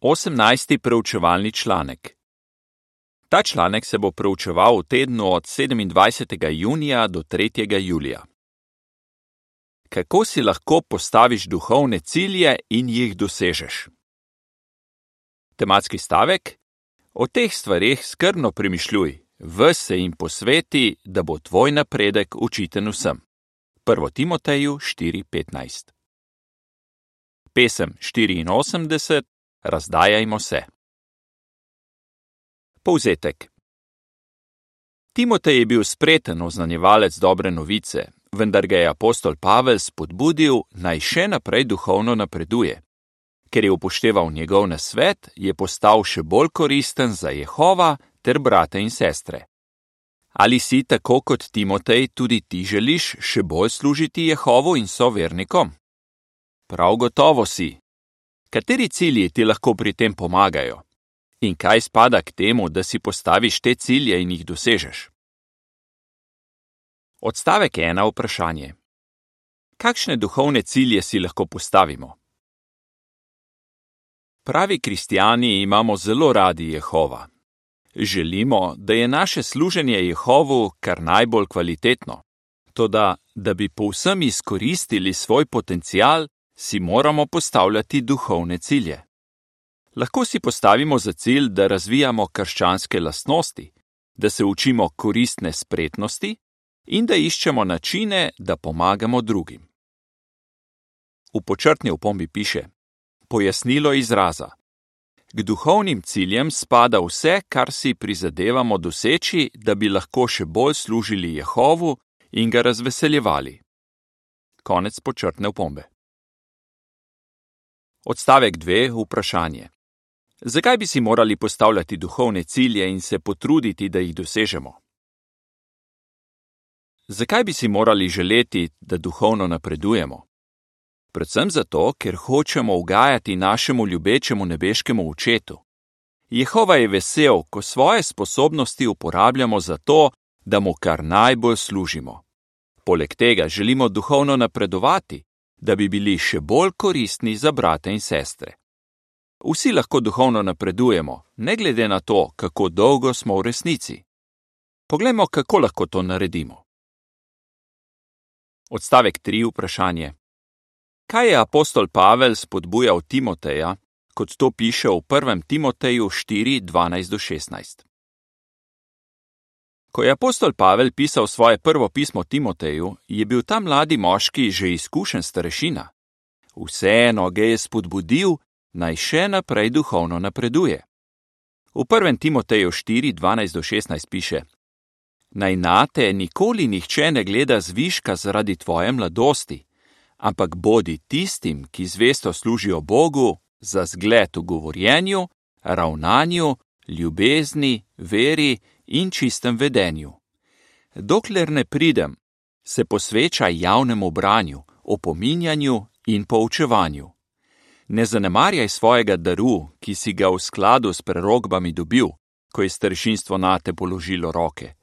18. preučevalni članek. Ta članek se bo preučeval v tednu od 27. junija do 3. julija. Kako si lahko postaviš duhovne cilje in jih dosežeš? Tematski stavek: O teh stvarih skrbno premišljuj, vse se jim posveti, da bo tvoj napredek učiten vsem. 1. Timoteju 4:15. Pesem 84 Razdajajmo se. Povzetek. Timotej je bil spreten oznanjevalec dobre novice, vendar ga je apostol Pavel spodbudil naj še naprej duhovno napreduje. Ker je upošteval njegov nasvet, je postal še bolj koristen za Jehova ter brate in sestre. Ali si tako kot Timotej tudi ti želiš še bolj služiti Jehovu in sovernikom? Prav gotovo si, Kateri cilji ti lahko pri tem pomagajo? In kaj spada k temu, da si postaviš te cilje in jih dosežeš? Odstavek ena vprašanje. Kakšne duhovne cilje si lahko postavimo? Pravi kristijani imamo zelo radi Jehova. Želimo, da je naše služenje Jehovu kar najbolj kvalitetno. Toda, da bi povsem izkoristili svoj potencial, si moramo postavljati duhovne cilje. Lahko si postavimo za cilj, da razvijamo krščanske lastnosti, da se učimo koristne spretnosti in da iščemo načine, da pomagamo drugim. V počrtni opombi piše: Pojasnilo izraza. K duhovnim ciljem spada vse, kar si prizadevamo doseči, da bi lahko še bolj služili Jehovu in ga razveseljevali. Konec počrtne opombe. Odstavek 2. Vprašanje. Zakaj bi si morali postavljati duhovne cilje in se potruditi, da jih dosežemo? Zakaj bi si morali želeti, da duhovno napredujemo? Predvsem zato, ker hočemo ugajati našemu ljubečemu nebeškemu očetu. Jehova je vesel, ko svoje sposobnosti uporabljamo za to, da mu kar najbolj služimo. Poleg tega želimo duhovno napredovati, da bi bili še bolj koristni za brate in sestre. Vsi lahko duhovno napredujemo, ne glede na to, kako dolgo smo v resnici. Poglejmo, kako lahko to naredimo. Odstavek 3. Vprašanje. Kaj je apostol Pavel spodbujal Timoteja, kot to piše v 1. Timoteju 4:12-16? Ko je apostol Pavel pisal svoje prvo pismo Timoteju, je bil ta mladi moški že izkušen starešina. Vseeno ga je spodbudil, naj še naprej duhovno napreduje. V 1. Timoteju 4:12-16 piše: Naj na te nikoli nihče ne gleda zviška zaradi tvoje mladosti, ampak bodi tistim, ki zvesto služijo Bogu, za zgled v govorjenju, ravnanju, ljubezni, veri in čistem vedenju. Dokler ne pridem, se posveča javnemu branju, opominjanju in poučevanju. Ne zanemarjaj svojega daru, ki si ga v skladu s prerogbami dobil, ko je staršinstvo na te položilo roke.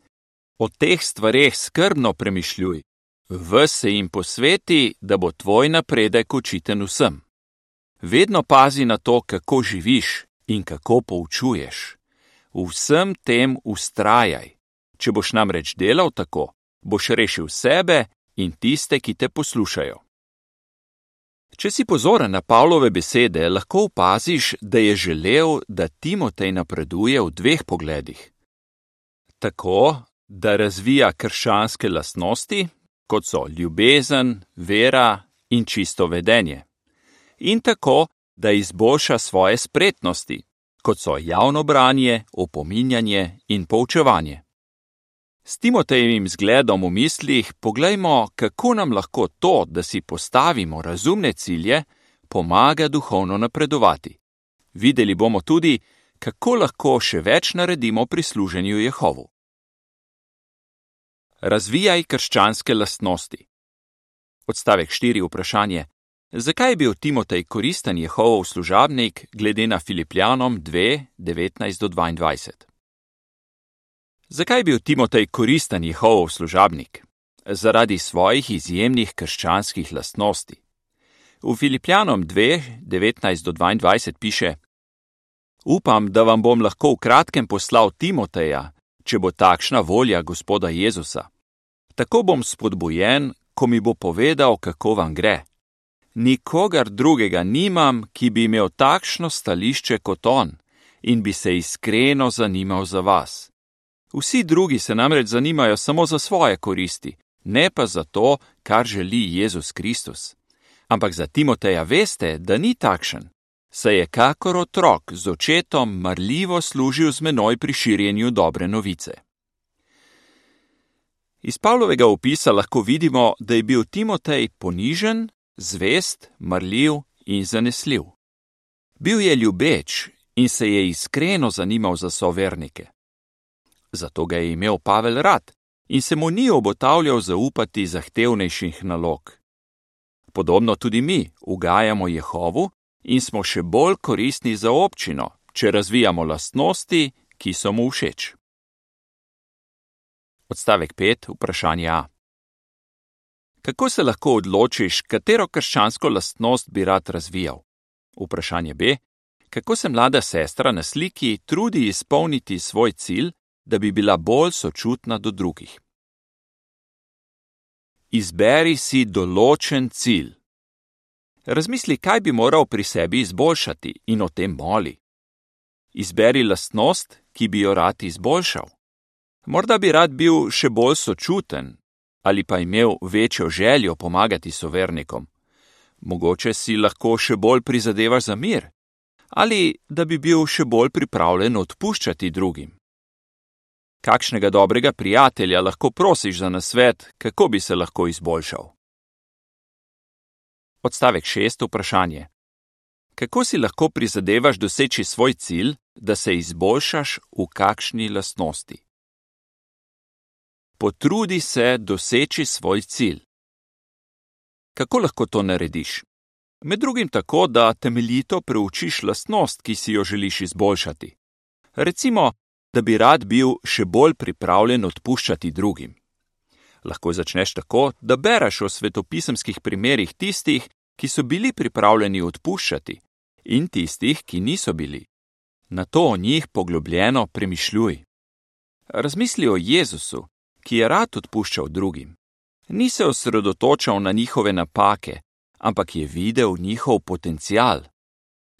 O teh stvareh skrbno premišljuj, v se jim posveti, da bo tvoj napredek učiten vsem. Vedno pazi na to, kako živiš in kako poučuješ. V vsem tem ustrajaj. Če boš namreč delal tako, boš rešil sebe in tiste, ki te poslušajo. Če si pozoren na Pavlove besede, lahko opaziš, da je želel, da Timotej napreduje v dveh pogledih. Tako, da razvija krščanske lastnosti, kot so ljubezen, vera in čisto vedenje. In tako, da izboljša svoje spretnosti, kot so javno branje, opominjanje in poučevanje. S Timotejevim zgledom v mislih poglejmo, kako nam lahko to, da si postavimo razumne cilje, pomaga duhovno napredovati. Videli bomo tudi, kako lahko še več naredimo pri služenju Jehovu. Razvijaj krščanske lastnosti. Odstavek 4. Vprašanje: Zakaj je bil Timotej koristen Jehovov služabnik glede na Filipljanom 2:19-22? Zakaj je bil Timotej koristen Jehovov služabnik? Zaradi svojih izjemnih krščanskih lastnosti. V Filipljanom 2:19-22 piše: Upam, da vam bom lahko v kratkem poslal Timoteja, če bo takšna volja gospoda Jezusa. Tako bom spodbujen, ko mi bo povedal, kako vam gre. Nikogar drugega nimam, ki bi imel takšno stališče kot on in bi se iskreno zanimal za vas. Vsi drugi se namreč zanimajo samo za svoje koristi, ne pa za to, kar želi Jezus Kristus. Ampak za Timoteja veste, da ni takšen. Se je kakor otrok z očetom marljivo služil z menoj pri širjenju dobre novice. Iz Pavlovega opisa lahko vidimo, da je bil Timotej ponižen, zvest, marljiv in zanesljiv. Bil je ljubeč in se je iskreno zanimal za sovernike. Zato ga je imel Pavel rad in se mu ni obotavljal zaupati zahtevnejših nalog. Podobno tudi mi ugajamo Jehovu in smo še bolj koristni za občino, če razvijamo lastnosti, ki so mu všeč. Odstavek 5. Vprašanje A. Kako se lahko odločiš, katero krščansko lastnost bi rad razvijal? Vprašanje B. Kako se mlada sestra na sliki trudi izpolniti svoj cilj, da bi bila bolj sočutna do drugih? Izberi si določen cilj. Razmisli, kaj bi moral pri sebi izboljšati in o tem moli. Izberi lastnost, ki bi jo rad izboljšal. Morda bi rad bil še bolj sočuten ali pa imel večjo željo pomagati sovernikom. Mogoče si lahko še bolj prizadevaš za mir ali da bi bil še bolj pripravljen odpuščati drugim. Kakšnega dobrega prijatelja lahko prosiš za nasvet, kako bi se lahko izboljšal? Odstavek šest vprašanje. Kako si lahko prizadevaš doseči svoj cilj, da se izboljšaš v kakšni lastnosti? Potrudi se doseči svoj cilj. Kako lahko to narediš? Med drugim tako, da temeljito preučiš lastnost, ki si jo želiš izboljšati. Recimo, da bi rad bil še bolj pripravljen odpuščati drugim. Lahko začneš tako, da bereš o svetopisemskih primerih tistih, ki so bili pripravljeni odpuščati, in tistih, ki niso bili. Na to o njih poglobljeno premišljuj. Razmisli o Jezusu, ki je rad odpuščal drugim. Ni se osredotočal na njihove napake, ampak je videl njihov potencial.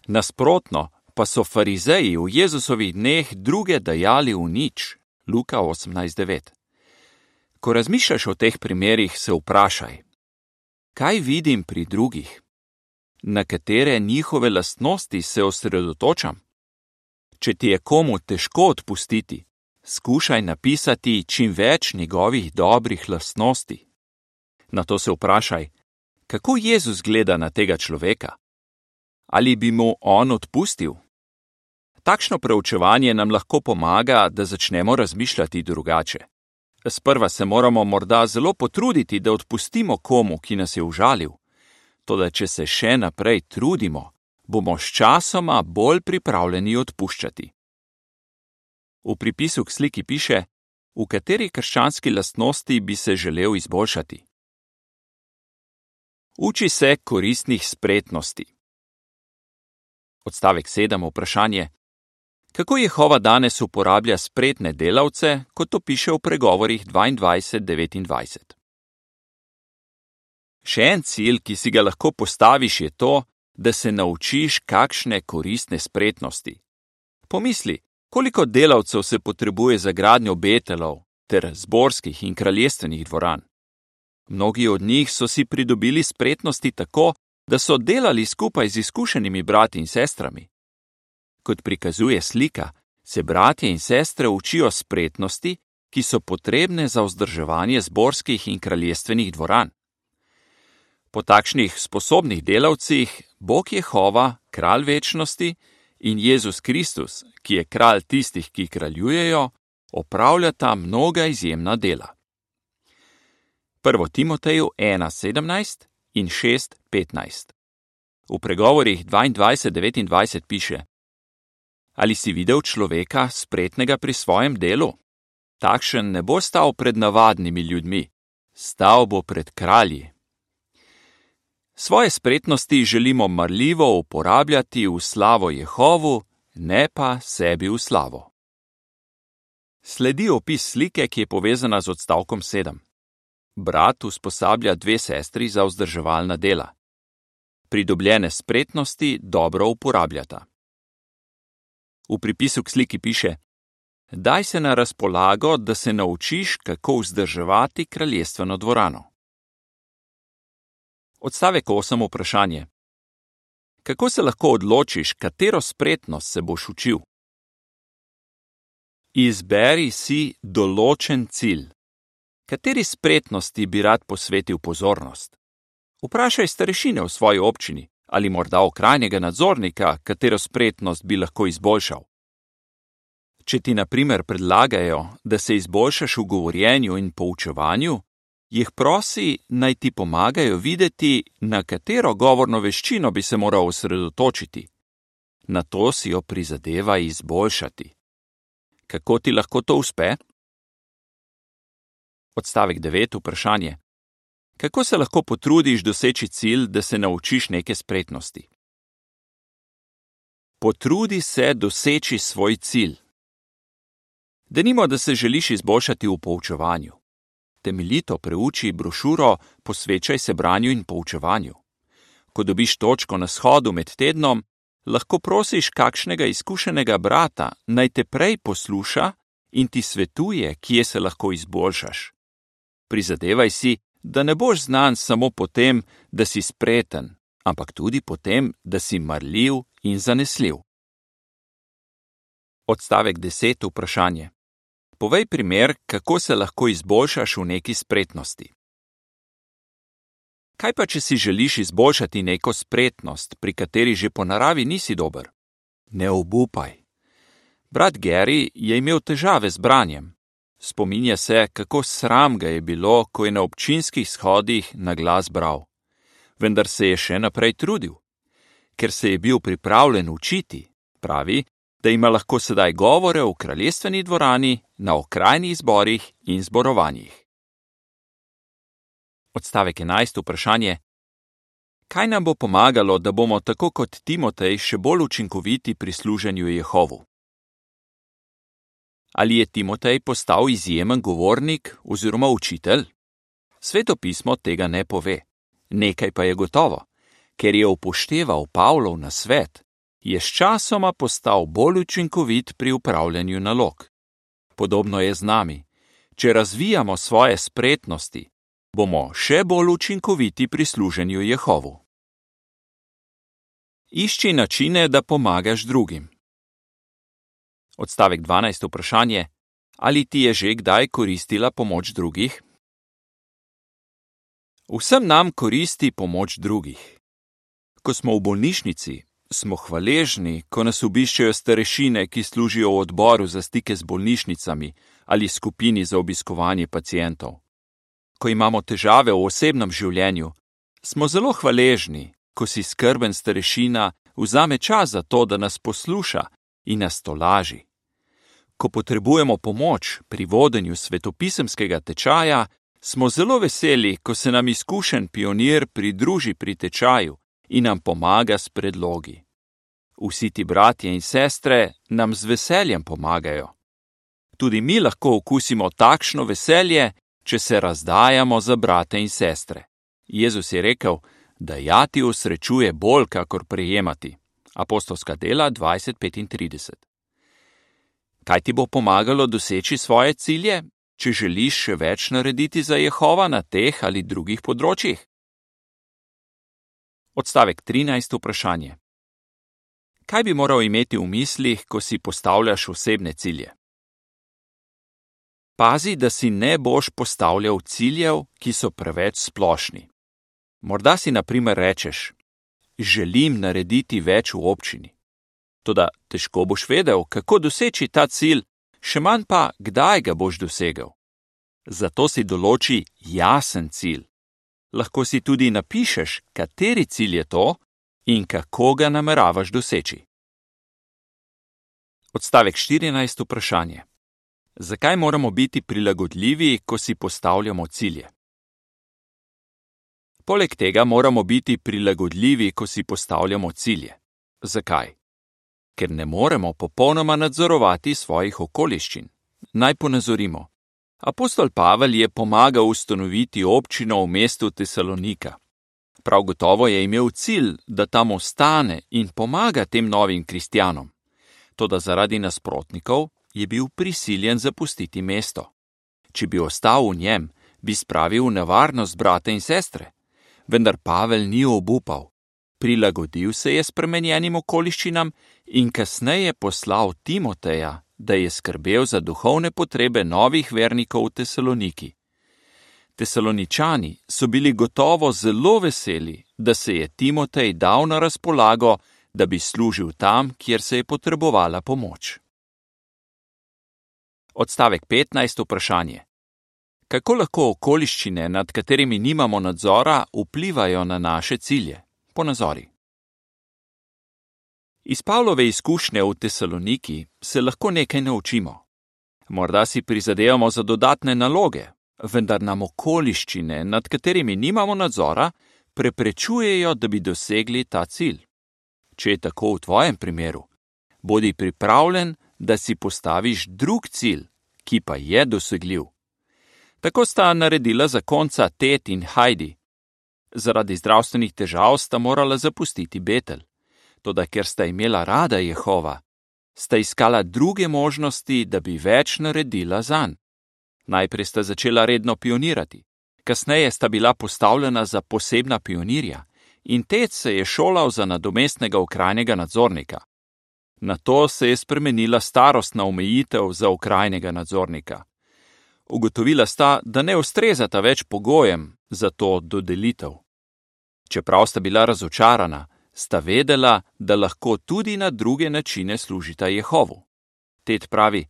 Nasprotno pa so farizeji v Jezusovih dneh druge dajali v nič. Luka 18:9. Ko razmišljaš o teh primerih, se vprašaj: Kaj vidim pri drugih? Na katere njihove lastnosti se osredotočam? Če ti je komu težko odpustiti, skušaj napisati čim več njegovih dobrih lastnosti. Na to se vprašaj, kako Jezus gleda na tega človeka? Ali bi mu on odpustil? Takšno preučevanje nam lahko pomaga, da začnemo razmišljati drugače. Sprva se moramo morda zelo potruditi, da odpustimo komu, ki nas je užalil. Toda, če se še naprej trudimo, bomo sčasoma bolj pripravljeni odpuščati. V pripisu k sliki piše, v kateri krščanski lastnosti bi se želel izboljšati. Uči se koristnih spretnosti. Odstavek 7. Vprašanje: Kako Jehova danes uporablja spretne delavce, kot to piše v pregovorih 22:29? Še en cilj, ki si ga lahko postaviš, je to, da se naučiš kakšne koristne spretnosti. Pomisli, koliko delavcev se potrebuje za gradnjo betelov ter zborskih in kraljestvenih dvoran. Mnogi od njih so si pridobili spretnosti tako, da so delali skupaj z izkušenimi brati in sestrami. Kot prikazuje slika, se bratje in sestre učijo spretnosti, ki so potrebne za vzdrževanje zborskih in kraljestvenih dvoran. Po takšnih sposobnih delavcih Bog Jehova, kralj večnosti, in Jezus Kristus, ki je kralj tistih, ki kraljujejo, opravljata mnoga izjemna dela. 1. Timoteju 1:17 in 6:15. V pregovorih 22:29 piše: Ali si videl človeka spretnega pri svojem delu? Takšen ne bo stal pred navadnimi ljudmi, stal bo pred kralji. Svoje spretnosti želimo marljivo uporabljati v slavo Jehovu, ne pa sebi v slavo. Sledi opis slike, ki je povezana z odstavkom 7. Brat usposablja dve sestri za vzdrževalna dela. Pridobljene spretnosti dobro uporabljata. V pripisu k sliki piše: Daj se na razpolago, da se naučiš, kako vzdrževati kraljestveno dvorano. Odstavek 8. Vprašanje: Kako se lahko odločiš, katero spretnost se boš učil? Izberi si določen cilj. Kateri spretnosti bi rad posvetil pozornost? Vprašaj starešine v svoji občini ali morda okrajnega nadzornika, katero spretnost bi lahko izboljšal. Če ti, na primer, predlagajo, da se izboljšaš v govorjenju in poučevanju, jih prosi, naj ti pomagajo videti, na katero govorno veščino bi se moral osredotočiti. Na to si jo prizadeva izboljšati. Kako ti lahko to uspe? Odstavek 9. Vprašanje. Kako se lahko potrudiš doseči cilj, da se naučiš neke spretnosti? Potrudi se doseči svoj cilj. Denimo, da se želiš izboljšati v poučevanju. Temeljito preuči brošuro Posvečaj se branju in poučevanju. Ko dobiš točko na shodu med tednom, lahko prosiš kakšnega izkušenega brata, naj te prej posluša in ti svetuje, kje se lahko izboljšaš. Prizadevaj si, da ne boš znan samo po tem, da si spreten, ampak tudi po tem, da si marljiv in zanesljiv. Odstavek 10. Vprašanje. Povej primer, kako se lahko izboljšaš v neki spretnosti. Kaj pa, če si želiš izboljšati neko spretnost, pri kateri že po naravi nisi dober? Ne obupaj. Brat Gary je imel težave z branjem. Spominja se, kako sram ga je bilo, ko je na občinskih shodih na glas bral. Vendar se je še naprej trudil. Ker se je bil pripravljen učiti, pravi, da ima lahko sedaj govore v kraljestveni dvorani, na okrajnih zborih in zborovanjih. Odstavek 11. Vprašanje: Kaj nam bo pomagalo, da bomo tako kot Timotej še bolj učinkoviti pri služenju Jehovu? Ali je Timotej postal izjemen govornik oziroma učitelj? Sveto pismo tega ne pove. Nekaj pa je gotovo, ker je upošteval Pavlov na svet, je sčasoma postal bolj učinkovit pri upravljanju nalog. Podobno je z nami. Če razvijamo svoje spretnosti, bomo še bolj učinkoviti pri služenju Jehovu. Išči načine, da pomagaš drugim. Odstavek 12. Vprašanje: Ali ti je že kdaj koristila pomoč drugih? Vsem nam koristi pomoč drugih. Ko smo v bolnišnici, smo hvaležni, ko nas obiščejo starešine, ki služijo v odboru za stike z bolnišnicami ali skupini za obiskovanje pacijentov. Ko imamo težave v osebnem življenju, smo zelo hvaležni, ko si skrben starešina vzame čas za to, da nas posluša in nas tolaži. Ko potrebujemo pomoč pri vodenju svetopisemskega tečaja, smo zelo veseli, ko se nam izkušen pionir pridruži pri tečaju in nam pomaga s predlogi. Vsi ti bratje in sestre nam z veseljem pomagajo. Tudi mi lahko okusimo takšno veselje, če se razdajamo za brate in sestre. Jezus je rekel, da jati usrečuje bolj, kakor prejemati. Apostolska dela 2035. Kaj ti bo pomagalo doseči svoje cilje, če želiš še več narediti za Jehova na teh ali drugih področjih? Odstavek 13. Vprašanje. Kaj bi moral imeti v mislih, ko si postavljaš osebne cilje? Pazi, da si ne boš postavljal ciljev, ki so preveč splošni. Morda si, na primer, rečeš: Želim narediti več v občini. Toda težko boš vedel, kako doseči ta cilj, še manj pa, kdaj ga boš dosegel. Zato si določi jasen cilj. Lahko si tudi napišeš, kateri cilj je to in kako ga nameravaš doseči. Odstavek 14. Vprašanje. Zakaj moramo biti prilagodljivi, ko si postavljamo cilje? Poleg tega moramo biti prilagodljivi, ko si postavljamo cilje. Zakaj? ker ne moremo popolnoma nadzorovati svojih okoliščin. Naj ponazorimo. Apostol Pavel je pomagal ustanoviti občino v mestu Tesalonika. Prav gotovo je imel cilj, da tam ostane in pomaga tem novim kristjanom. Toda zaradi nasprotnikov je bil prisiljen zapustiti mesto. Če bi ostal v njem, bi spravil v nevarnost brate in sestre. Vendar Pavel ni obupal. Prilagodil se je spremenjenim okoliščinam in kasneje poslal Timoteja, da je skrbel za duhovne potrebe novih vernikov v Tesaloniki. Tesaloničani so bili gotovo zelo veseli, da se je Timotej dal na razpolago, da bi služil tam, kjer se je potrebovala pomoč. Odstavek 15. Vprašanje. Kako lahko okoliščine, nad katerimi nimamo nadzora, vplivajo na naše cilje? Ponazori. Iz Pavlove izkušnje v Tesaloniki se lahko nekaj naučimo. Morda si prizadevamo za dodatne naloge, vendar nam okoliščine, nad katerimi nimamo nadzora, preprečujejo, da bi dosegli ta cilj. Če je tako v tvojem primeru, bodi pripravljen, da si postaviš drug cilj, ki pa je dosegljiv. Tako sta naredila za konca Ted in Heidi. Zaradi zdravstvenih težav sta morala zapustiti Betel toda ker sta imela rada Jehova, sta iskala druge možnosti, da bi več naredila zanj. Najprej sta začela redno pionirati, kasneje sta bila postavljena za posebna pionirja in tec se je šolal za nadomestnega okrajnega nadzornika. Na to se je spremenila starostna omejitev za okrajnega nadzornika. Ugotovila sta, da ne ustrezata več pogojem za to dodelitev. Čeprav sta bila razočarana, sta vedela, da lahko tudi na druge načine služita Jehovu. Ted pravi: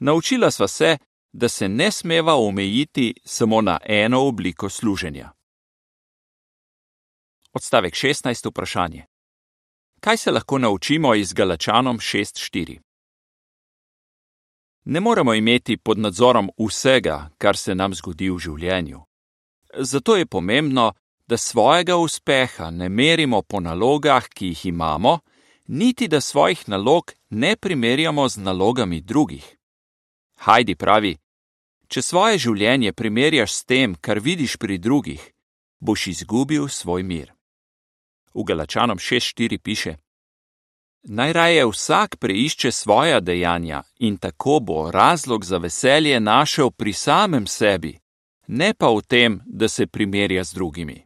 Naučila sva se, da se ne smeva omejiti samo na eno obliko služenja. Odstavek 16. vprašanje. Kaj se lahko naučimo iz Galačanom 6.4? Ne moremo imeti pod nadzorom vsega, kar se nam zgodi v življenju. Zato je pomembno, da svojega uspeha ne merimo po nalogah, ki jih imamo, niti da svojih nalog ne primerjamo z nalogami drugih. Hajdi pravi: Če svoje življenje primerjaš s tem, kar vidiš pri drugih, boš izgubil svoj mir. V Galačanom 6:4 piše: Najraje vsak preišče svoja dejanja in tako bo razlog za veselje našel pri samem sebi, ne pa v tem, da se primerja z drugimi.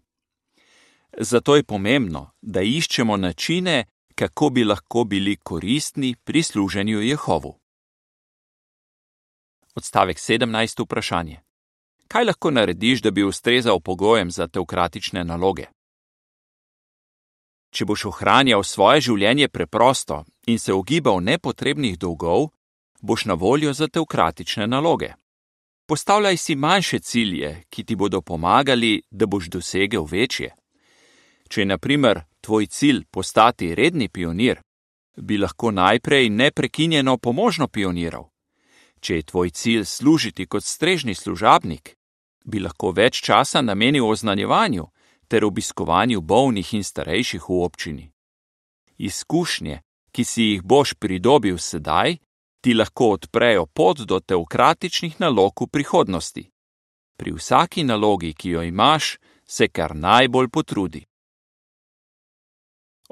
Zato je pomembno, da iščemo načine, kako bi lahko bili koristni pri služenju Jehovu. Odstavek 17. vprašanje. Kaj lahko narediš, da bi ustrezal pogojem za teokratične naloge? Če boš ohranjal svoje življenje preprosto in se ogibal nepotrebnih dolgov, boš na voljo za teokratične naloge. Postavljaj si manjše cilje, ki ti bodo pomagali, da boš dosegel večje. Če je, na primer, tvoj cilj postati redni pionir, bi lahko najprej neprekinjeno pomožno pioniral. Če je tvoj cilj služiti kot strežni služabnik, bi lahko več časa namenil oznanjevanju ter obiskovanju bolnih in starejših v občini. Izkušnje, ki si jih boš pridobil sedaj, ti lahko odprejo pot do teokratičnih nalog v prihodnosti. Pri vsaki nalogi, ki jo imaš, se kar najbolj potrudi.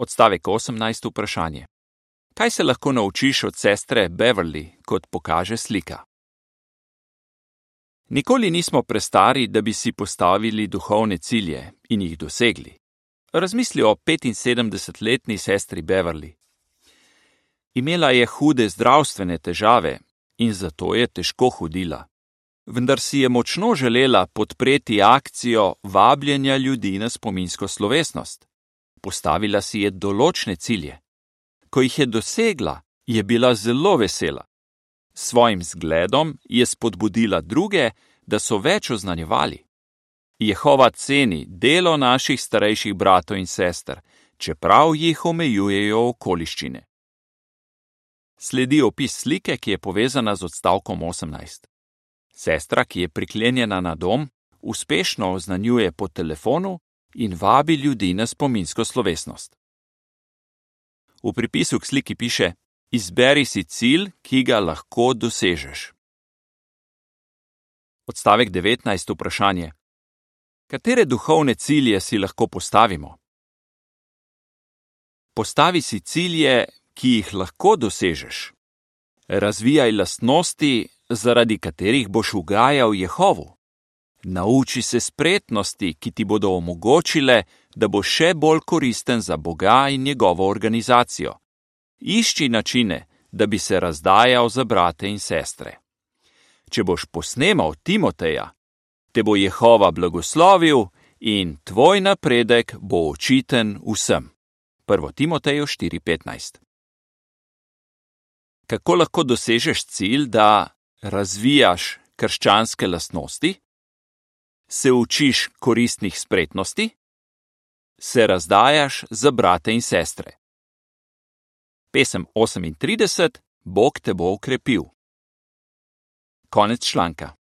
Odstavek 18. vprašanje. Kaj se lahko naučiš od sestre Beverly, kot pokaže slika? Nikoli nismo prestari, da bi si postavili duhovne cilje in jih dosegli. Razmisli o 75-letni sestri Beverly. Imela je hude zdravstvene težave in zato je težko hodila. Vendar si je močno želela podpreti akcijo vabljenja ljudi na spominsko slovesnost. Postavila si je določne cilje. Ko jih je dosegla, je bila zelo vesela. S svojim zgledom je spodbudila druge, da so več oznanjevali. Jehova ceni delo naših starejših bratov in sester, čeprav jih omejujejo okoliščine. Sledi opis slike, ki je povezana z odstavkom 18. Sestra, ki je priklenjena na dom, uspešno oznanjuje po telefonu in vabi ljudi na spominsko slovesnost. V pripisu k sliki piše: Izberi si cilj, ki ga lahko dosežeš. Odstavek 19. Vprašanje. Katere duhovne cilje si lahko postavimo? Postavi si cilje, ki jih lahko dosežeš. Razvijaj lastnosti, zaradi katerih boš ugajal Jehovu. Nauči se spretnosti, ki ti bodo omogočile, da boš še bolj koristen za Boga in njegovo organizacijo. Išči načine, da bi se razdajal za brate in sestre. Če boš posnemal Timoteja, te bo Jehova blagoslovil in tvoj napredek bo očiten vsem. 1. Timoteju 4:15. Kako lahko dosežeš cilj, da razvijaš krščanske lastnosti? Se učiš koristnih spretnosti? Se razdajaš za brate in sestre? Pesem 38: Bog te bo ukrepil. Konec članka.